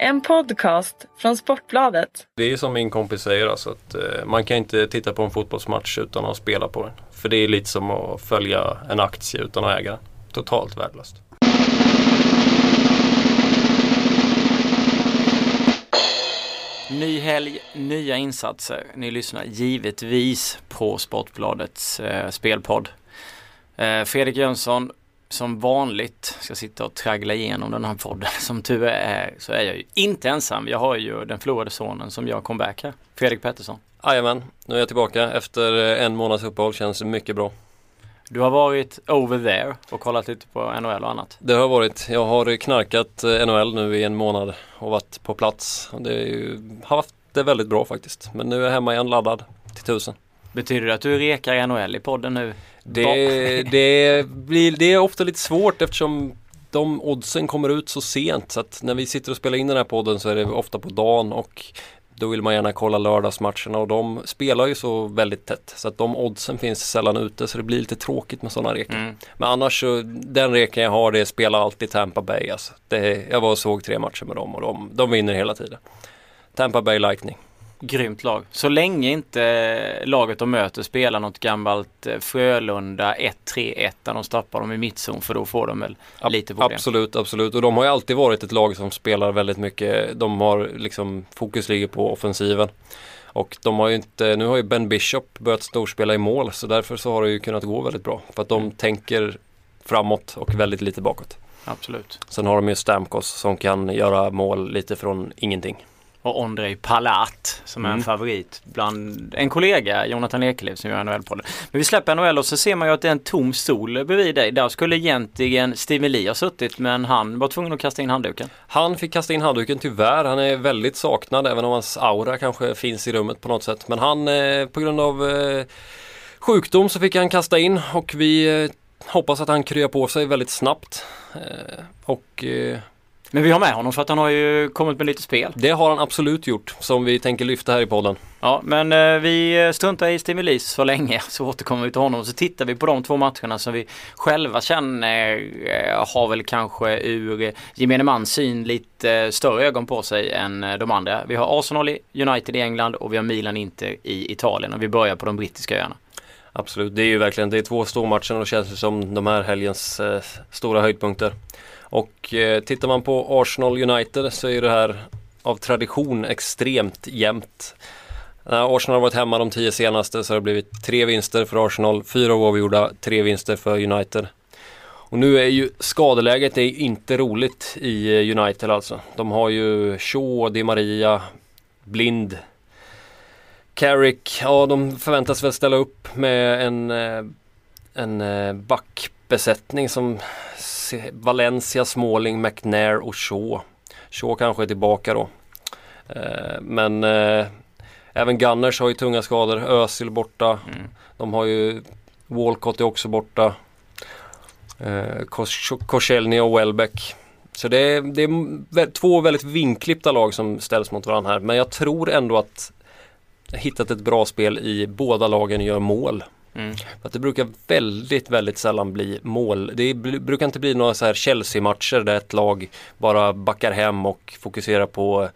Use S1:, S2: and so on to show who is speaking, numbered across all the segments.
S1: En podcast från Sportbladet.
S2: Det är som min kompis säger alltså att eh, man kan inte titta på en fotbollsmatch utan att spela på den. För det är lite som att följa en aktie utan att äga den. Totalt värdelöst.
S3: Ny helg, nya insatser. Ni lyssnar givetvis på Sportbladets eh, spelpodd. Eh, Fredrik Jönsson som vanligt ska sitta och traggla igenom den här podden. Som tur är så är jag ju inte ensam. Jag har ju den förlorade sonen som gör comeback här. Fredrik Pettersson.
S2: Jajamän, nu är jag tillbaka efter en månads uppehåll. Känns mycket bra.
S3: Du har varit over there och kollat lite på NHL och annat.
S2: Det har varit. Jag har knarkat eh, NHL nu i en månad och varit på plats. Det ju, har haft det väldigt bra faktiskt. Men nu är jag hemma igen laddad till tusen.
S3: Betyder det att du rekar NHL i podden nu?
S2: Det, det, blir, det är ofta lite svårt eftersom de oddsen kommer ut så sent så att när vi sitter och spelar in den här podden så är det ofta på dagen och då vill man gärna kolla lördagsmatcherna och de spelar ju så väldigt tätt så att de oddsen finns sällan ute så det blir lite tråkigt med sådana rekar. Mm. Men annars så den reken jag har det spelar alltid Tampa Bay alltså. Det, jag var och såg tre matcher med dem och de, de vinner hela tiden. Tampa Bay Lightning.
S3: Grymt lag. Så länge inte laget de möter spelar något gammalt eh, Frölunda 1-3-1 där de stoppar dem i mittzon för då får de väl Ab lite problem.
S2: Absolut, absolut. Och de har ju alltid varit ett lag som spelar väldigt mycket. De har liksom fokus ligger på offensiven. Och de har ju inte, nu har ju Ben Bishop börjat storspela i mål så därför så har det ju kunnat gå väldigt bra. För att de mm. tänker framåt och väldigt lite bakåt.
S3: Absolut.
S2: Sen har de ju Stamkos som kan göra mål lite från ingenting
S3: och Ondrej Palat som är en mm. favorit bland en kollega, Jonathan Ekelöf som gör NHL-podden. Men vi släpper NHL och så ser man ju att det är en tom stol bredvid dig. Där skulle egentligen Steven Lee ha suttit men han var tvungen att kasta in handduken.
S2: Han fick kasta in handduken tyvärr. Han är väldigt saknad även om hans aura kanske finns i rummet på något sätt. Men han eh, på grund av eh, sjukdom så fick han kasta in och vi eh, hoppas att han kryar på sig väldigt snabbt. Eh, och eh,
S3: men vi har med honom för att han har ju kommit med lite spel.
S2: Det har han absolut gjort som vi tänker lyfta här i podden.
S3: Ja men eh, vi struntar i Stimulis så länge så återkommer vi till honom. Så tittar vi på de två matcherna som vi själva känner eh, har väl kanske ur gemene mans syn lite större ögon på sig än eh, de andra. Vi har Arsenal United i England och vi har Milan Inter i Italien och vi börjar på de brittiska öarna.
S2: Absolut, det är ju verkligen det är två stormatcher och det känns som de här helgens eh, stora höjdpunkter. Och eh, tittar man på Arsenal United så är det här av tradition extremt jämnt. När Arsenal har varit hemma de tio senaste så har det blivit tre vinster för Arsenal, fyra oavgjorda, tre vinster för United. Och nu är ju skadeläget är inte roligt i eh, United alltså. De har ju Shaw, Di Maria, Blind, Carrick. Ja, de förväntas väl ställa upp med en, eh, en eh, backbesättning som Valencia, Småling, McNair och Shaw. Shaw kanske är tillbaka då. Eh, men eh, även Gunners har ju tunga skador. Özil borta. Mm. De har ju Walcott är också borta. Eh, Korselny och Welbeck. Så det är, det är två väldigt vinklippta lag som ställs mot varandra här. Men jag tror ändå att hittat ett bra spel i båda lagen gör mål. Mm. Att det brukar väldigt, väldigt sällan bli mål. Det brukar inte bli några så här Chelsea-matcher där ett lag bara backar hem och fokuserar på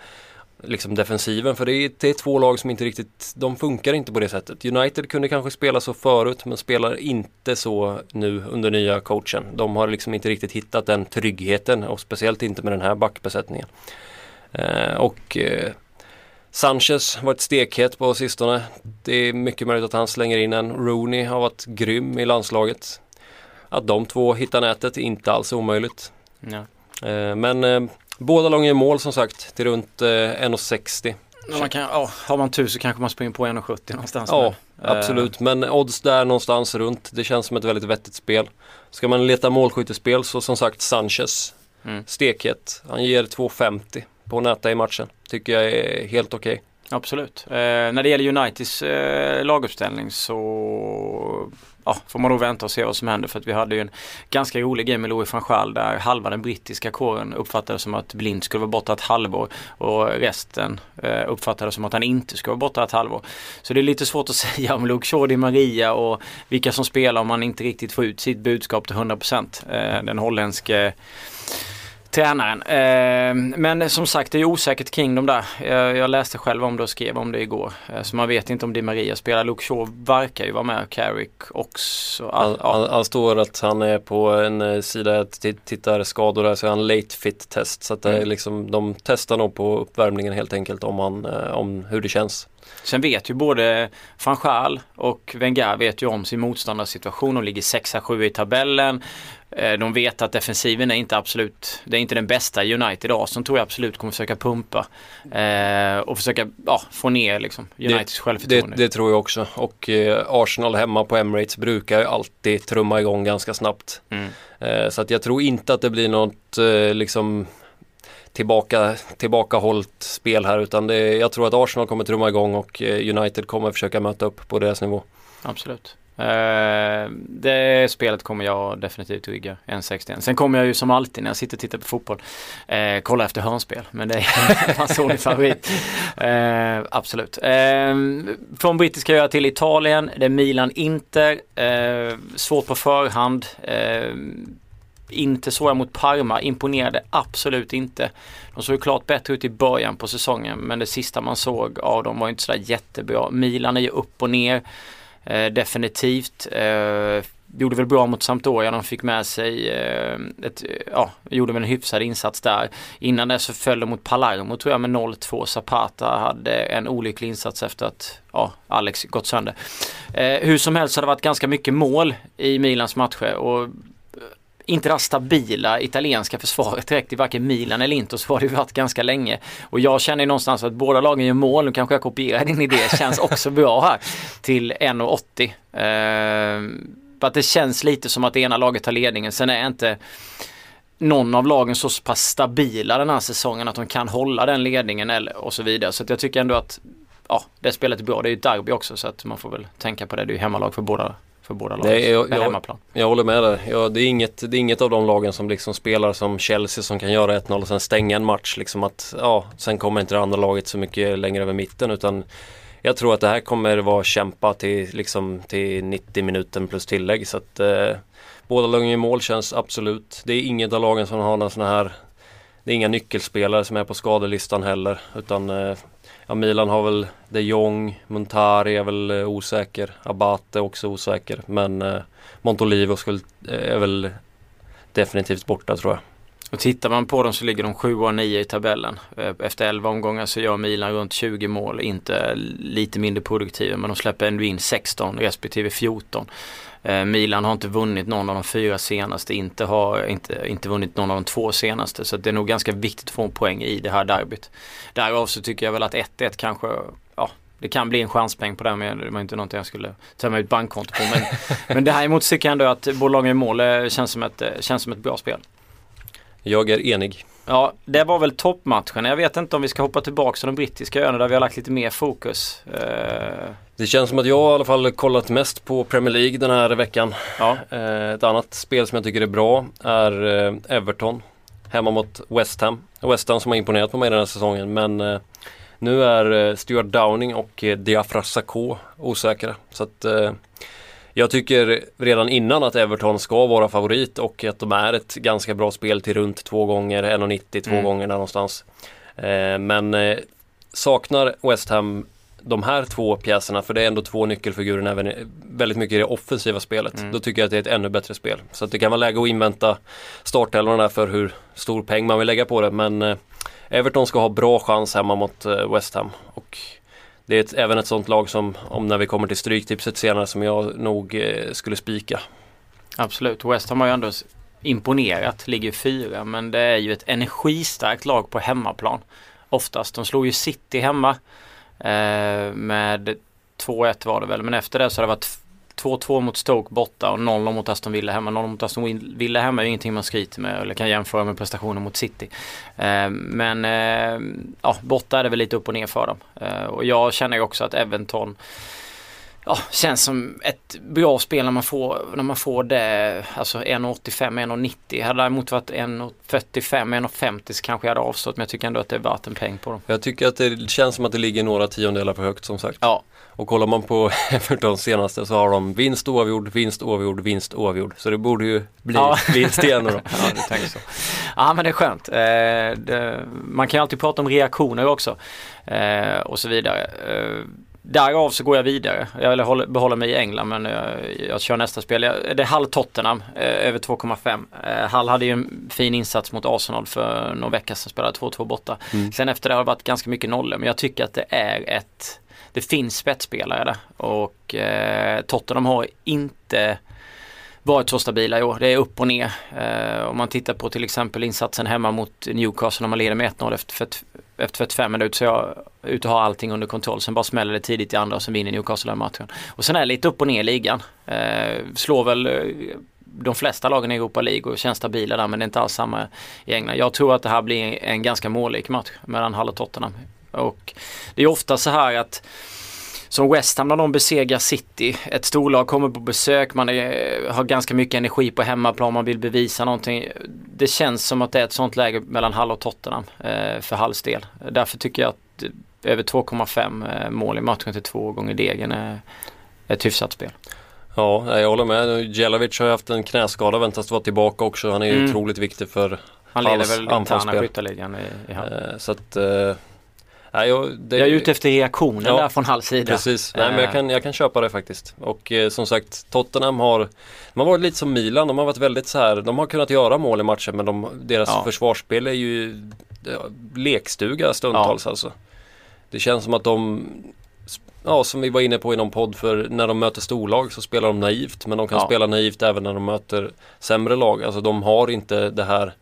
S2: liksom defensiven. För det är, det är två lag som inte riktigt, de funkar inte på det sättet. United kunde kanske spela så förut men spelar inte så nu under nya coachen. De har liksom inte riktigt hittat den tryggheten och speciellt inte med den här backbesättningen. Eh, och eh, Sanchez har varit stekhet på sistone. Det är mycket möjligt att han slänger in en. Rooney har varit grym i landslaget. Att de två hittar nätet är inte alls omöjligt. Ja. Eh, men eh, båda lagen gör mål som sagt till runt 1,60. Eh,
S3: man kan, oh, har man tur så kanske man springer på 1,70 någonstans.
S2: Ja, men, absolut. Men odds där någonstans runt. Det känns som ett väldigt vettigt spel. Ska man leta målskyttespel så som sagt Sanchez. Mm. Stekhet. Han ger 2,50 på att näta i matchen. Tycker jag är helt okej. Okay.
S3: Absolut. Eh, när det gäller Uniteds eh, laguppställning så ja, får man nog vänta och se vad som händer för att vi hade ju en ganska rolig game med Louis van Gaal där halva den brittiska kåren uppfattade som att Blind skulle vara borta ett halvår och resten eh, uppfattade som att han inte skulle vara borta ett halvår. Så det är lite svårt att säga om Luke Shaw, Maria och vilka som spelar om man inte riktigt får ut sitt budskap till 100%. Eh, den holländske tränaren. Eh, men som sagt det är osäkert kring dem där. Jag, jag läste själv om det och skrev om det igår. Eh, så man vet inte om Di Maria spelar. Luke Shaw verkar ju vara med. Carrick också.
S2: Ah, han, han, han, står att han är på en eh, sida tittar skador där så är han late fit test. Så att det är mm. liksom, de testar nog på uppvärmningen helt enkelt om, han, eh, om hur det känns.
S3: Sen vet ju både van och Wenger vet ju om sin motståndarsituation. De ligger 6-7 i tabellen. Eh, de vet att defensiven är inte absolut, det är inte den bästa i United idag som tror jag absolut kommer försöka pumpa eh, och försöka ja, få ner liksom, Uniteds det, självförtroende.
S2: Det, det, tror jag också och eh, Arsenal hemma på Emirates brukar ju alltid trumma igång ganska snabbt. Mm. Eh, så att jag tror inte att det blir något eh, liksom tillbaka, tillbakahållt spel här utan det, jag tror att Arsenal kommer trumma igång och eh, United kommer försöka möta upp på deras nivå.
S3: Absolut. Uh, det spelet kommer jag definitivt rygga 1.61. Sen kommer jag ju som alltid när jag sitter och tittar på fotboll uh, kolla efter hörnspel. Men det är en personlig favorit. Uh, absolut. från brittiska öar till Italien. Det är Milan-Inter. svårt på förhand. Inte så mot Parma, imponerade absolut inte. De såg ju klart bättre ut i början på säsongen men det sista man såg av dem var inte sådär jättebra. Milan är ju upp och ner. Eh, definitivt. Eh, gjorde väl bra mot Sampdoria. De fick med sig eh, ett, eh, ja, gjorde väl en hyfsad insats där. Innan det så föll de mot Palermo tror jag med 0-2. Zapata hade en olycklig insats efter att ja, Alex gått sönder. Eh, hur som helst så har det varit ganska mycket mål i Milans matcher och inte det här stabila italienska försvaret direkt i varken Milan eller Inter så har det ju varit ganska länge. Och jag känner ju någonstans att båda lagen gör mål, nu kanske jag kopierar din idé, känns också bra här till 1,80. Eh, att det känns lite som att det ena laget tar ledningen, sen är inte någon av lagen så pass stabila den här säsongen att de kan hålla den ledningen eller, och så vidare. Så jag tycker ändå att ja, det spelet är bra. Det är ju ett derby också så att man får väl tänka på det. Det är ju hemmalag för båda för båda lagen.
S2: Nej, jag, jag, jag, håller med dig. Ja, det, är inget, det är inget av de lagen som liksom spelar som Chelsea som kan göra 1-0 och sen stänga en match. Liksom att, ja, sen kommer inte det andra laget så mycket längre över mitten utan jag tror att det här kommer vara kämpa till, liksom, till 90 minuter plus tillägg. Så att, eh, båda lagen i mål känns absolut. Det är inget av lagen som har någon sån här Det är inga nyckelspelare som är på skadelistan heller. Utan eh, Ja, Milan har väl de Jong, Montari är väl eh, osäker, Abate är också osäker men eh, Montolivo skulle, eh, är väl definitivt borta tror jag.
S3: Och tittar man på dem så ligger de 7 och 9 i tabellen. Eh, efter 11 omgångar så gör Milan runt 20 mål, inte lite mindre produktiva men de släpper ändå in 16 respektive 14. Eh, Milan har inte vunnit någon av de fyra senaste, inte har inte, inte vunnit någon av de två senaste. Så det är nog ganska viktigt att få en poäng i det här derbyt. Därav så tycker jag väl att 1-1 kanske, ja det kan bli en chanspeng på det men det var inte någonting jag skulle med ett bankkonto på. Men, men det här emot tycker jag ändå att bolagen i mål eh, känns som, ett, känns som ett bra spel.
S2: Jag är enig.
S3: Ja, det var väl toppmatchen. Jag vet inte om vi ska hoppa tillbaka till de brittiska öarna där vi har lagt lite mer fokus. Uh...
S2: Det känns som att jag i alla fall kollat mest på Premier League den här veckan. Ja. Uh, ett annat spel som jag tycker är bra är uh, Everton. Hemma mot West Ham. West Ham som har imponerat på mig den här säsongen men nu är Stuart Downing och Diafra Sakho osäkra. Så att jag tycker redan innan att Everton ska vara favorit och att de är ett ganska bra spel till runt två gånger, 1,90 två mm. gånger där någonstans. Eh, men eh, saknar West Ham de här två pjäserna, för det är ändå två nyckelfigurer även väldigt mycket i det offensiva spelet. Mm. Då tycker jag att det är ett ännu bättre spel. Så det kan vara läge att invänta startelvorna för hur stor peng man vill lägga på det. Men eh, Everton ska ha bra chans hemma mot eh, West Ham. Och det är ett, även ett sånt lag som, om när vi kommer till stryktipset senare, som jag nog eh, skulle spika.
S3: Absolut, West Ham har ju ändå imponerat, ligger fyra men det är ju ett energistarkt lag på hemmaplan. Oftast, de slog ju City hemma eh, med 2-1 var det väl men efter det så har det varit 2-2 mot Stoke borta och 0 mot Aston Villa hemma. 0 mot Aston Villa hemma är ingenting man skryter med eller kan jämföra med prestationen mot City. Eh, men eh, ja, borta är det väl lite upp och ner för dem. Eh, och jag känner ju också att Everton ja, känns som ett bra spel när man får, när man får det, alltså 1,85, 1,90. Hade det däremot varit 1,45, 1,50 så kanske jag hade avstått men jag tycker ändå att det är värt en peng på dem.
S2: Jag tycker att det känns som att det ligger några tiondelar för högt som sagt.
S3: Ja.
S2: Och kollar man på Everton senaste så har de vinst oavgjord, vinst oavgjord, vinst oavgjord. Så det borde ju bli
S3: Ja.
S2: vinst igen då.
S3: Ja, du tänker så. Ja, men det är skönt. Eh, det, man kan ju alltid prata om reaktioner också eh, och så vidare. Eh, därav så går jag vidare. Jag vill hålla, behålla mig i England men jag, jag kör nästa spel. Jag, det är Hall Tottenham eh, över 2,5. Eh, Hall hade ju en fin insats mot Arsenal för några veckor sedan, spelade 2-2 borta. Sen efter det har det varit ganska mycket nollor men jag tycker att det är ett det finns spetsspelare där och eh, Tottenham har inte varit så stabila i år. Det är upp och ner. Eh, om man tittar på till exempel insatsen hemma mot Newcastle när man leder med 1-0 efter, efter 45 minuter så är jag ute och har allting under kontroll. Sen bara smäller det tidigt i andra och sen vinner Newcastle den matchen. Och sen är det lite upp och ner i ligan. Eh, slår väl eh, de flesta lagen i Europa League och känns stabila där men det är inte alls samma i England. Jag tror att det här blir en ganska målrik match mellan Hall och Tottenham. Och det är ofta så här att som West Ham när de besegrar City. Ett storlag kommer på besök, man är, har ganska mycket energi på hemmaplan, man vill bevisa någonting. Det känns som att det är ett sånt läge mellan Hall och Tottenham eh, för Halls del. Därför tycker jag att eh, över 2,5 eh, mål i matchen till två gånger degen är ett hyfsat spel.
S2: Ja, jag håller med. Jelavic har ju haft en knäskada, väntas vara tillbaka också. Han är ju
S3: Mm.
S2: otroligt viktig för
S3: Han leder väl interna skytteligan i, i Hall.
S2: eh, Så att... Nej, jag, det,
S3: Jag är ute efter reaktionen
S2: Ja,
S3: där från Halls sida.
S2: Precis, nej men jag
S3: Eh.
S2: kan, jag kan köpa det faktiskt. Och eh, som sagt Tottenham har De har varit lite som Milan, de har varit väldigt så här De har kunnat göra mål i matchen men de, deras
S3: Ja.
S2: försvarsspel är ju ja, Lekstuga stundtals alltså Det känns som att de Ja som vi var inne på i någon podd för när de möter storlag så spelar de naivt men de kan
S3: Ja.
S2: spela naivt även när de möter sämre lag. Alltså de har inte det här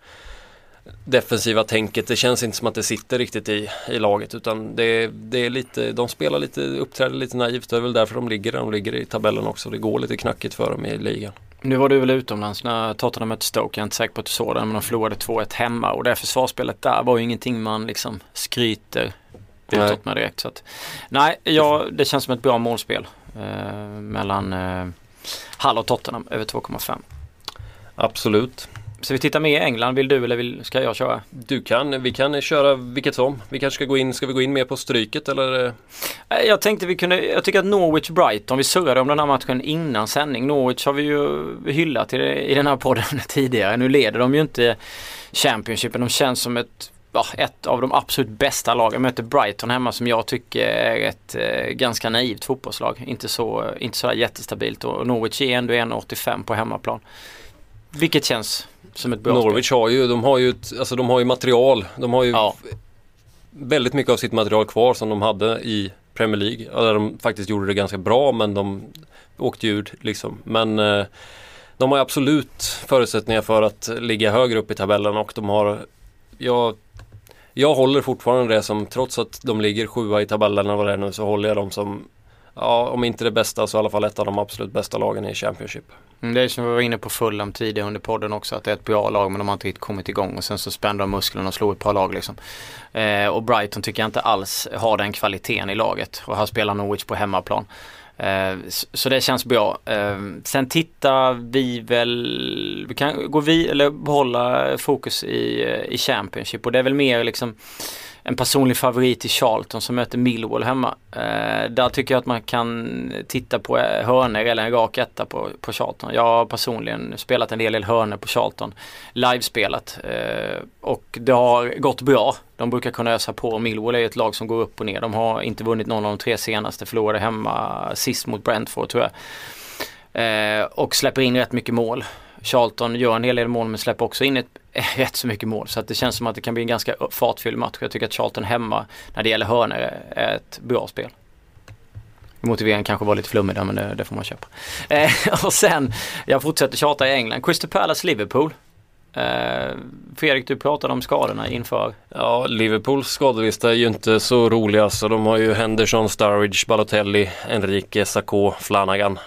S2: defensiva tänket. Det känns inte som att det sitter riktigt i, i laget utan det, det är lite, de spelar lite, uppträder lite naivt. Det är väl därför de ligger där de ligger i tabellen också. Det går lite knackigt för dem i ligan.
S3: Nu var du väl utomlands när Tottenham mötte Stoke. Jag är inte säker på att du såg den men de förlorade 2-1 hemma och det försvarsspelet där var ju ingenting man liksom skryter utåt med direkt. Så att, nej, ja, det känns som ett bra målspel eh, mellan eh, Hall och Tottenham över 2,5.
S2: Absolut.
S3: Så vi tittar med i England. Vill du eller vill, ska jag köra?
S2: Du kan, vi kan köra vilket som. Vi kanske ska gå in, ska vi gå in mer på stryket eller? eh?
S3: Eh, Jag tänkte vi kunde, jag tycker att Norwich Brighton, vi surrade om den här matchen innan sändning. Norwich har vi ju hyllat i, i den här podden tidigare. Nu leder de ju inte Championshipen. De känns som ett, ja, ett av de absolut bästa lagen. Möter Brighton hemma som jag tycker är ett eh, ganska naivt fotbollslag. Inte så, inte så jättestabilt och Norwich är ändå 1,85 på hemmaplan. Vilket känns som ett bra
S2: Norwich har ju, de har ju, ett, alltså de har ju material. De har ju
S3: Ja.
S2: väldigt mycket av sitt material kvar som de hade i Premier League. Där de faktiskt gjorde det ganska bra men de åkte ut liksom. Men eh, de har absolut förutsättningar för att ligga högre upp i tabellen och de har jag, jag håller fortfarande det som trots att de ligger sjua i tabellen eller vad det är nu så håller jag dem som Ja, om inte det bästa så i alla fall ett av de absolut bästa lagen i Championship.
S3: Mm, Det är som vi var inne på Fulham tidigare under podden också att det är ett bra lag men de har inte riktigt kommit igång och sen så spände de musklerna och slog ett par lag liksom. Eh, och Brighton tycker jag inte alls har den kvaliteten i laget och här spelar Norwich på hemmaplan. Eh, så, det känns bra. Eh, sen tittar vi väl, vi kan gå vi eller behålla fokus i, eh, i Championship och det är väl mer liksom en personlig favorit i Charlton som möter Millwall hemma. Eh, där tycker jag att man kan titta på eh, hörner hörnor eller en rak etta på, på Charlton. Jag har personligen spelat en del, del hörnor på Charlton. Livespelat. Eh, och det har gått bra. De brukar kunna ösa på. Millwall är ett lag som går upp och ner. De har inte vunnit någon av de tre senaste. Förlorade hemma sist mot Brentford tror jag. Eh, och släpper in rätt mycket mål. Charlton gör en hel del mål men släpper också in ett, rätt så mycket mål. Så att det känns som att det kan bli en ganska fartfylld match. Jag tycker att Charlton hemma när det gäller hörnor är ett bra spel. Motiveringen kanske var lite flummig där men det, det får man köpa. Eh, och sen, jag fortsätter tjata i England. Crystal Palace Liverpool. Eh, Fredrik du pratade om skadorna inför.
S2: Ja, Liverpools skadelista är ju inte så rolig alltså. De har ju Henderson, Sturridge, Balotelli, Enrique, Sakho, Flanagan.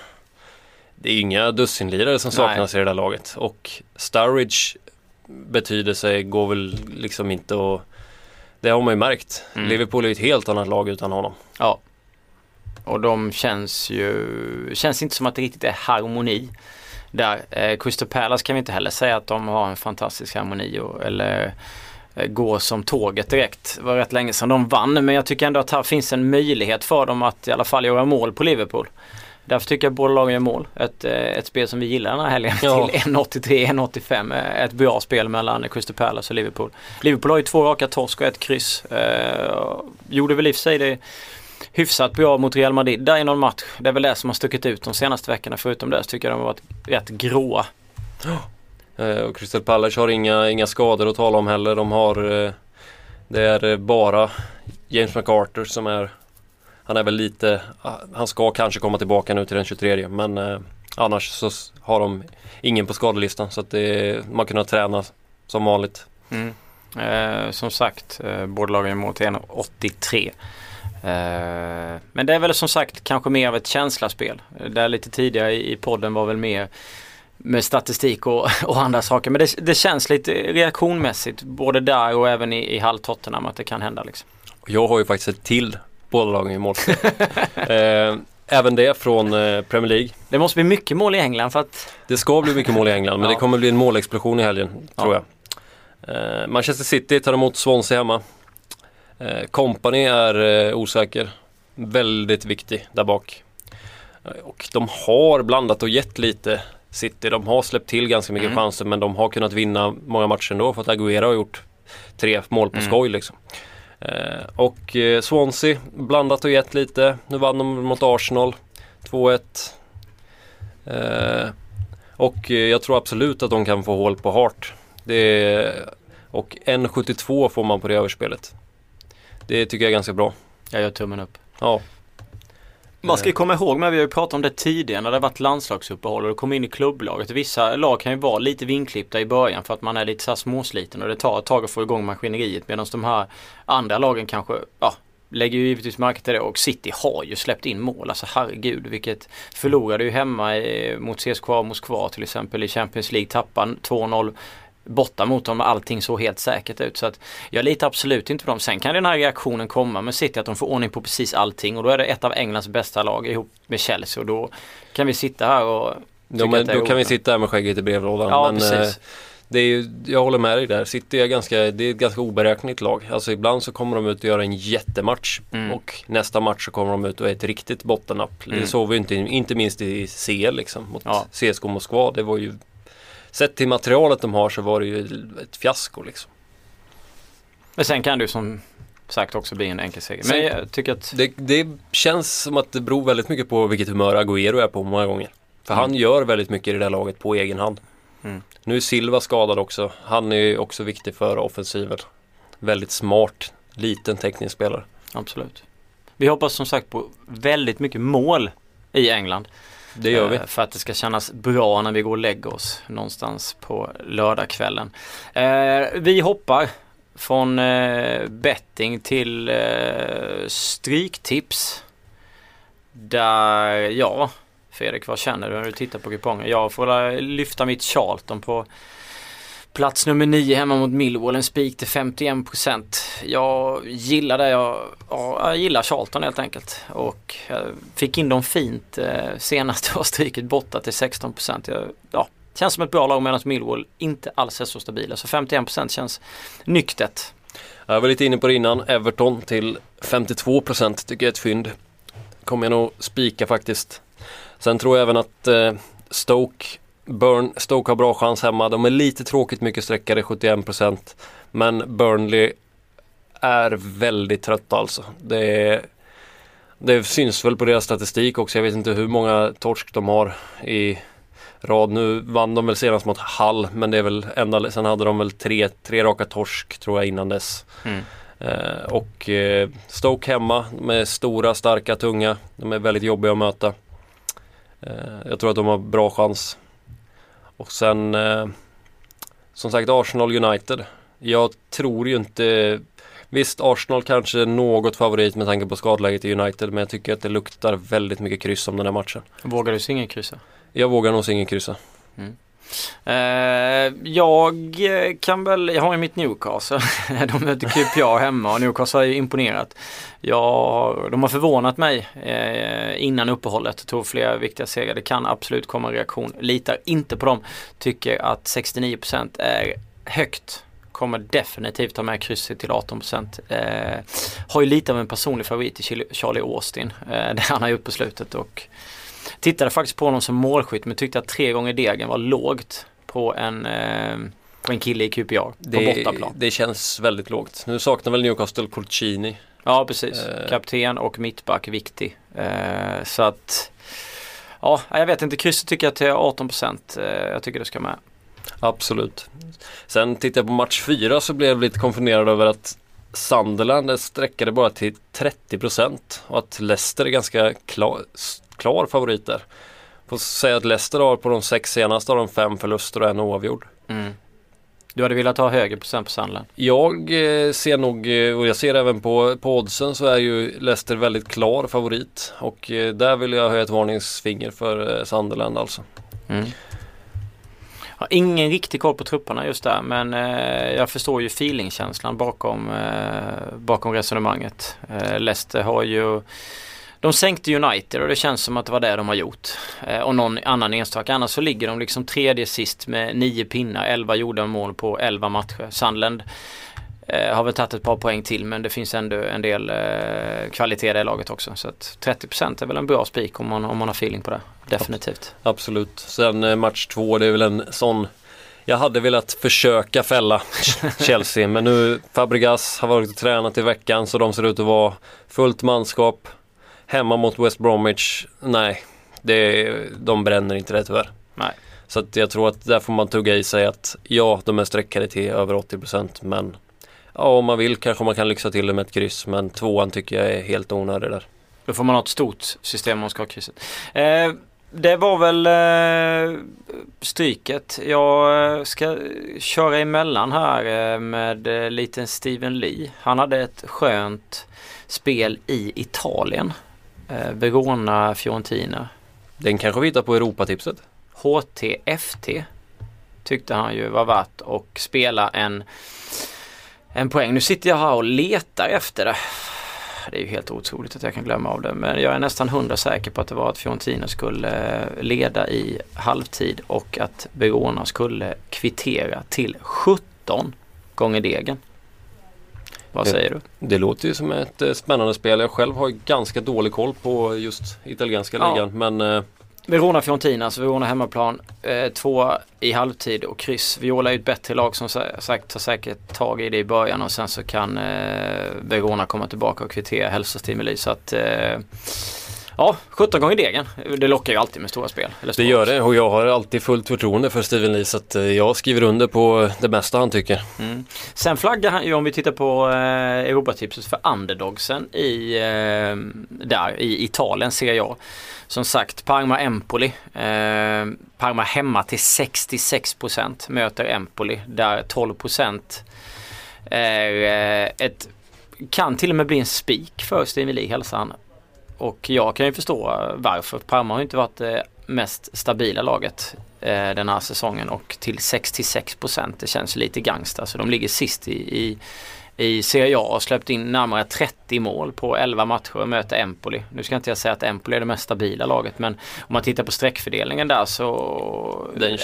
S2: Det är inga dussinlirare som
S3: Nej.
S2: saknas i det där laget. Och Sturridge betyder sig går väl liksom inte att... Det har man ju märkt.
S3: Mm.
S2: Liverpool är ett helt annat lag utan honom.
S3: Ja. Och de känns ju, känns inte som att det riktigt är harmoni där. Eh, Crystal Palace kan vi inte heller säga att de har en fantastisk harmoni och, eller eh, går som tåget direkt. Det var rätt länge sedan de vann men jag tycker ändå att här finns en möjlighet för dem att i alla fall göra mål på Liverpool. Därför tycker jag båda lagen gör mål. Ett, eh, ett spel som vi gillar den här helgen ja. till 1,83-1,85. Ett bra spel mellan Crystal Palace och Liverpool. Liverpool har ju två raka torsk och ett kryss. Eh, gjorde väl i och för sig det hyfsat bra mot Real Madrid där i någon match. Det är väl det som har stuckit ut de senaste veckorna. Förutom det så tycker jag de har varit rätt gråa.
S2: Eh, och Crystal Palace har inga, inga skador att tala om heller. De har eh, Det är bara James McArthur som är Han är väl lite Han ska kanske komma tillbaka nu till den 23 men eh, Annars så har de ingen på skadelistan så att det, man kunnat träna som vanligt.
S3: Mm. Eh, som sagt, eh, båda lagen mot 1,83. Eh, men det är väl som sagt kanske mer av ett känslaspel. Där lite tidigare i podden var väl mer med statistik och, och andra saker. Men det, det, känns lite reaktionmässigt både där och även i, i Tottenham att det kan hända. Liksom.
S2: Jag har ju faktiskt ett till båda lagen i mål. eh, även det från eh, Premier League.
S3: Det måste bli mycket mål i England för att...
S2: Det ska bli mycket mål i England men ja. det kommer bli en målexplosion i helgen tror ja. jag. Eh, Manchester City tar emot Swansea hemma. Eh, Company är eh, osäker. Väldigt viktig där bak. Eh, och de har blandat och gett lite City. De har släppt till ganska mycket mm. chanser men de har kunnat vinna många matcher ändå för att Agüero har gjort tre mål på mm. skoj liksom. Eh, och eh, Swansea blandat och gett lite. Nu vann de mot Arsenal 2-1. Eh, och jag tror absolut att de kan få hål på Hart. Det och 1,72 får man på det överspelet. Det tycker jag är ganska bra.
S3: Jag gör tummen upp.
S2: Ja.
S3: Man ska komma ihåg, men vi har ju pratat om det tidigare när det har varit landslagsuppehåll och det kommer in i klubblaget. Vissa lag kan ju vara lite vinklippta i början för att man är lite så småsliten och det tar ett tag att få igång maskineriet medan de här andra lagen kanske, ja, lägger ju givetvis märke till det och City har ju släppt in mål. Alltså herregud vilket förlorade ju hemma i, mot CSKA Moskva till exempel i Champions League. Tappade 2-0 borta mot dem och allting såg helt säkert ut. Så att jag litar absolut inte på dem. Sen kan den här reaktionen komma med City att de får ordning på precis allting och då är det ett av Englands bästa lag ihop med Chelsea och då kan vi sitta här och
S2: Ja, men då kan vi sitta här med skägget i brevlådan.
S3: Ja,
S2: men,
S3: precis. Eh,
S2: det är ju, jag håller med dig där. City är, ganska, det är ett ganska oberäkneligt lag. Alltså ibland så kommer de ut och gör en jättematch mm. och nästa match så kommer de ut och är ett riktigt bottennapp. Mm. Det såg vi inte, inte minst i CL liksom mot ja. CSKA Moskva. Det var ju sett till materialet de har så var det ju ett fiasko liksom.
S3: Men sen kan ju som sagt också bli en enkel seger. Men jag tycker att...
S2: Det, det, känns som att det beror väldigt mycket på vilket humör Agüero är på många gånger. För mm. han gör väldigt mycket i det där laget på egen hand. Mm. Nu är Silva skadad också. Han är ju också viktig för offensiven. Väldigt smart, liten teknisk spelare.
S3: Absolut. Vi hoppas som sagt på väldigt mycket mål i England.
S2: Det gör vi. Eh,
S3: för att det ska kännas bra när vi går och lägger oss någonstans på lördagskvällen. Eh, vi hoppar från eh, betting till stryktips. Där, ja, Fredrik vad känner du när du tittar på kupongen? Jag får lyfta mitt Charlton på Plats nummer 9 hemma mot Millwall, en spik till 51%. Jag gillar det, jag, ja, jag gillar Charlton helt enkelt. Och jag fick in dem fint eh, senast var stryket borta till 16%. Jag, ja, känns som ett bra lag medan Millwall inte alls är så stabila. Så 51% känns nyktert.
S2: Jag var lite inne på det innan, Everton till 52% tycker jag är ett fynd. Kommer jag nog spika faktiskt. Sen tror jag även att eh, Stoke Burn, Stoke har bra chans hemma. De är lite tråkigt mycket sträckare, 71%. Men Burnley är väldigt trötta alltså. Det, det syns väl på deras statistik också. Jag vet inte hur många torsk de har i rad. Nu vann de väl senast mot Hall men det är väl enda, sen hade de väl tre, tre raka torsk tror jag innan dess. Mm. Eh, och eh, Stoke hemma med stora, starka, tunga. De är väldigt jobbiga att möta. Eh, jag tror att de har bra chans. Och sen eh, som sagt Arsenal United. Jag tror ju inte Visst, Arsenal kanske är något favorit med tanke på skadläget i United men jag tycker att det luktar väldigt mycket kryss om den här matchen.
S3: Vågar du singelkryssa?
S2: Jag vågar nog singelkryssa. Mm.
S3: Eh, jag kan väl, jag har ju mitt Newcastle. de möter QPR hemma och Newcastle har ju imponerat. Jag, de har förvånat mig eh, innan uppehållet. Tog flera viktiga segrar. Det kan absolut komma en reaktion. Litar inte på dem. Tycker att 69% är högt kommer definitivt ta med krysset till 18%. Eh, har ju lite av en personlig favorit i Charlie Austin. Eh, det han har gjort på slutet och tittade faktiskt på honom som målskytt men tyckte att tre gånger degen var lågt på en eh, på en kille i QPR på
S2: det,
S3: bortaplan.
S2: Det känns väldigt lågt. Nu saknar väl Newcastle Porcini.
S3: Ja precis. Eh. Kapten och mittback viktig. Eh, så att Ja, jag vet inte. Krysset tycker jag till 18%. Eh, jag tycker det ska med.
S2: Absolut. Sen tittade jag på match 4 så blev jag lite konfunderad över att Sunderland sträckade bara till 30% och att Leicester är ganska klar, klar favorit där. Får säga att Leicester har på de sex senaste har de fem förluster och en oavgjord. Mm.
S3: Du hade velat ha högre procent på Sunderland?
S2: Jag eh, ser nog, eh, och jag ser även på, på oddsen så är ju Leicester väldigt klar favorit. Och eh, där vill jag höja ett varningsfinger för eh, Sunderland alltså. Mm.
S3: Har ingen riktig koll på trupperna just där men jag förstår ju feelingkänslan bakom, bakom resonemanget. Leicester har ju de sänkte United och det känns som att det var det de har gjort. Eh, och någon annan enstaka. Annars så ligger de liksom tredje sist med nio pinnar, elva gjorda mål på elva matcher. Sandland eh, har väl tagit ett par poäng till men det finns ändå en del eh, kvalitet i det laget också. Så att 30% är väl en bra spik om man, om man har feeling på det. Definitivt.
S2: Absolut. Sen eh, match två, det är väl en sån jag hade velat försöka fälla Chelsea men nu Fabregas har varit och tränat i veckan så de ser ut att vara fullt manskap. Hemma mot West Bromwich, nej. Det, de bränner inte det tyvärr.
S3: Nej.
S2: Så att jag tror att där får man tugga i sig att ja, de är sträckade till över 80% men ja, om man vill kanske man kan lyxa till det med ett kryss men tvåan tycker jag är helt onödig där.
S3: Då får man ha ett stort system om man ska ha krysset. Eh, det var väl eh, stryket. Jag eh, ska köra emellan här eh, med eh, liten Steven Lee. Han hade ett skönt spel i Italien. Eh, Verona Fiorentina.
S2: Den kanske vi hittar på Europatipset?
S3: HTFT tyckte han ju var värt att spela en, en poäng. Nu sitter jag här och letar efter det. Det är ju helt otroligt att jag kan glömma av det. Men jag är nästan hundra säker på att det var att Fiorentina skulle eh, leda i halvtid och att Verona skulle kvittera till 17 gånger degen. Vad säger du?
S2: Det låter ju som ett eh, spännande spel. Jag själv har ganska dålig koll på just italienska ligan. Ja. Men eh...
S3: Verona Fiorentina, så Verona hemmaplan. Eh, två i halvtid och kryss. Viola är ett bättre lag som sagt tar säkert tag i det i början och sen så kan eh, Verona komma tillbaka och kvittera hälsostimuli. Så att eh, Ja, 17 gånger degen. Det lockar ju alltid med stora spel.
S2: det gör det och jag har alltid fullt förtroende för Steven Lee så att eh, jag skriver under på det mesta han tycker. Mm.
S3: Sen flaggar han ju om vi tittar på eh, Europatipset för underdogsen i, eh, där i Italien ser jag. Som sagt Parma Empoli. Eh, Parma hemma till 66% möter Empoli där 12% är eh, ett kan till och med bli en spik för Steven Lee hälsar han. Och jag kan ju förstå varför. Parma har inte varit det mest stabila laget eh, den här säsongen och till 66 det känns lite gangsta. Så de ligger sist i, i, i Serie A och släppt in närmare 30 mål på 11 matcher och möter Empoli. Nu ska inte jag säga att Empoli är det mest stabila laget men om man tittar på streckfördelningen där så den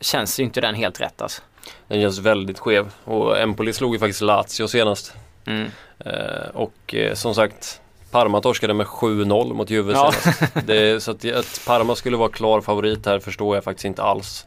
S3: känns ju inte den helt rätt alltså.
S2: Den känns väldigt skev och Empoli slog ju faktiskt Lazio senast. Mm. Eh, och eh, som sagt Parma torskade med 7-0 mot Juve ja. det, Så att, att Parma skulle vara klar favorit här förstår jag faktiskt inte alls.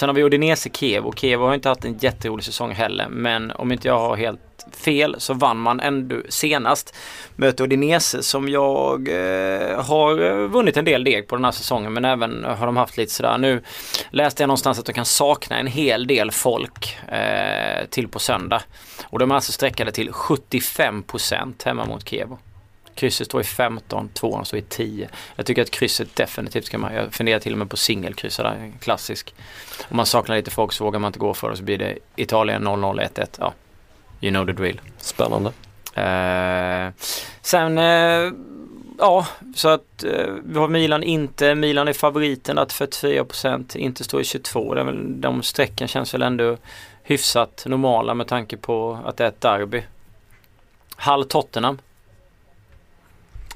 S3: Sen har vi Udinese Kiev och Kiev har inte haft en jätterolig säsong heller. Men om inte jag har helt fel så vann man ändå senast. Möter Udinese som jag eh, har eh, vunnit en del deg på den här säsongen men även har de haft lite sådär. Nu läste jag någonstans att de kan sakna en hel del folk eh, till på söndag. Och de är alltså sträckade till 75% hemma mot Kiev. Krysset står i 15, tvåan står i 10. Jag tycker att krysset definitivt ska man, jag funderar till och med på singelkryss där, klassisk. Om man saknar lite folk så vågar man inte gå för det så blir det Italien 0-0-1-1. Ja, you know the drill.
S2: Spännande.
S3: Uh, sen uh, Ja, så att eh, vi har Milan inte. Milan är favoriten att 44% inte står i 22. Det är väl, de strecken känns väl ändå hyfsat normala med tanke på att det är ett derby. Hall Tottenham.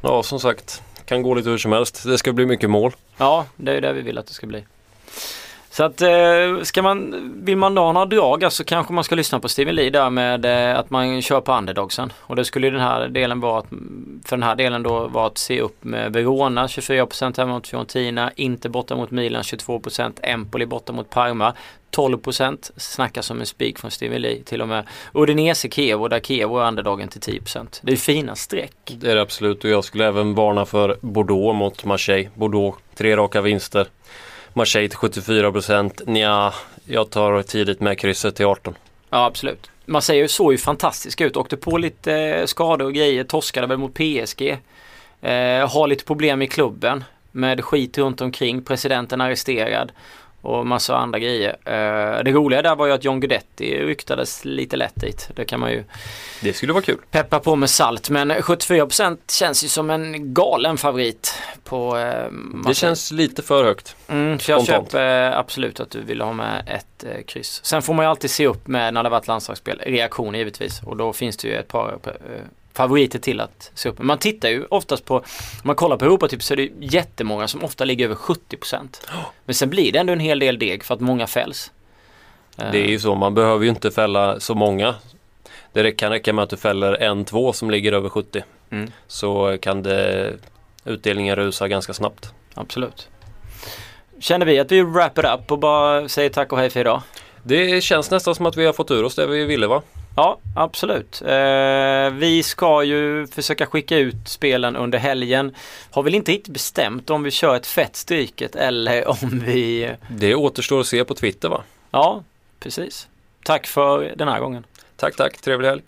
S2: Ja, som sagt. Kan gå lite hur som helst. Det ska bli mycket mål.
S3: Ja, det är ju det vi vill att det ska bli. Så att eh, ska man, vill man ha några drag så kanske man ska lyssna på Steven Lee där med eh, att man kör på underdogsen. Och det skulle den här delen vara att, för den här delen då vara att se upp med Verona 24% hemma mot Fiorentina, inte borta mot Milan 22%, Empoli borta mot Parma 12% snackas som en spik från Steven Lee till och med Udinese Kevo där Kevo är underdagen till 10%. Det är fina streck.
S2: Det är det absolut och jag skulle även varna för Bordeaux mot Marseille. Bordeaux, tre raka vinster. Marseille till 74 procent. Nja, jag tar tidigt med krysset till 18.
S3: Ja absolut. Marseille såg ju fantastisk ut. Åkte på lite eh, skador och grejer. Torskade väl mot PSG. Eh, har lite problem i klubben. Med skit runt omkring. Presidenten arresterad och massa andra grejer. Uh, det roliga där var ju att John Guidetti ryktades lite lätt dit. Det kan man ju
S2: Det skulle vara kul.
S3: Peppa på med salt men 74% känns ju som en galen favorit på uh,
S2: Det känns lite för högt.
S3: Mm, så jag köper uh, absolut att du vill ha med ett uh, kryss. Sen får man ju alltid se upp med när det varit landslagsspel. Reaktioner givetvis och då finns det ju ett par favoriter till att se upp Man tittar ju oftast på, om man kollar på Europa typ så är det jättemånga som ofta ligger över 70%. Men sen blir det ändå en hel del deg för att många fälls.
S2: Det är ju så, man behöver ju inte fälla så många. Det kan räcka med att du fäller en, två som ligger över 70. Mm. Så kan det utdelningen rusa ganska snabbt.
S3: Absolut. Känner vi att vi wrap it up och bara säger tack och hej för idag?
S2: Det känns nästan som att vi har fått ur oss det vi ville va?
S3: Ja, absolut. Eh, vi ska ju försöka skicka ut spelen under helgen. Har väl inte riktigt bestämt om vi kör ett fett stryket eller om vi...
S2: Det återstår att se på Twitter va?
S3: Ja, precis. Tack för den här gången.
S2: Tack, tack. Trevlig helg.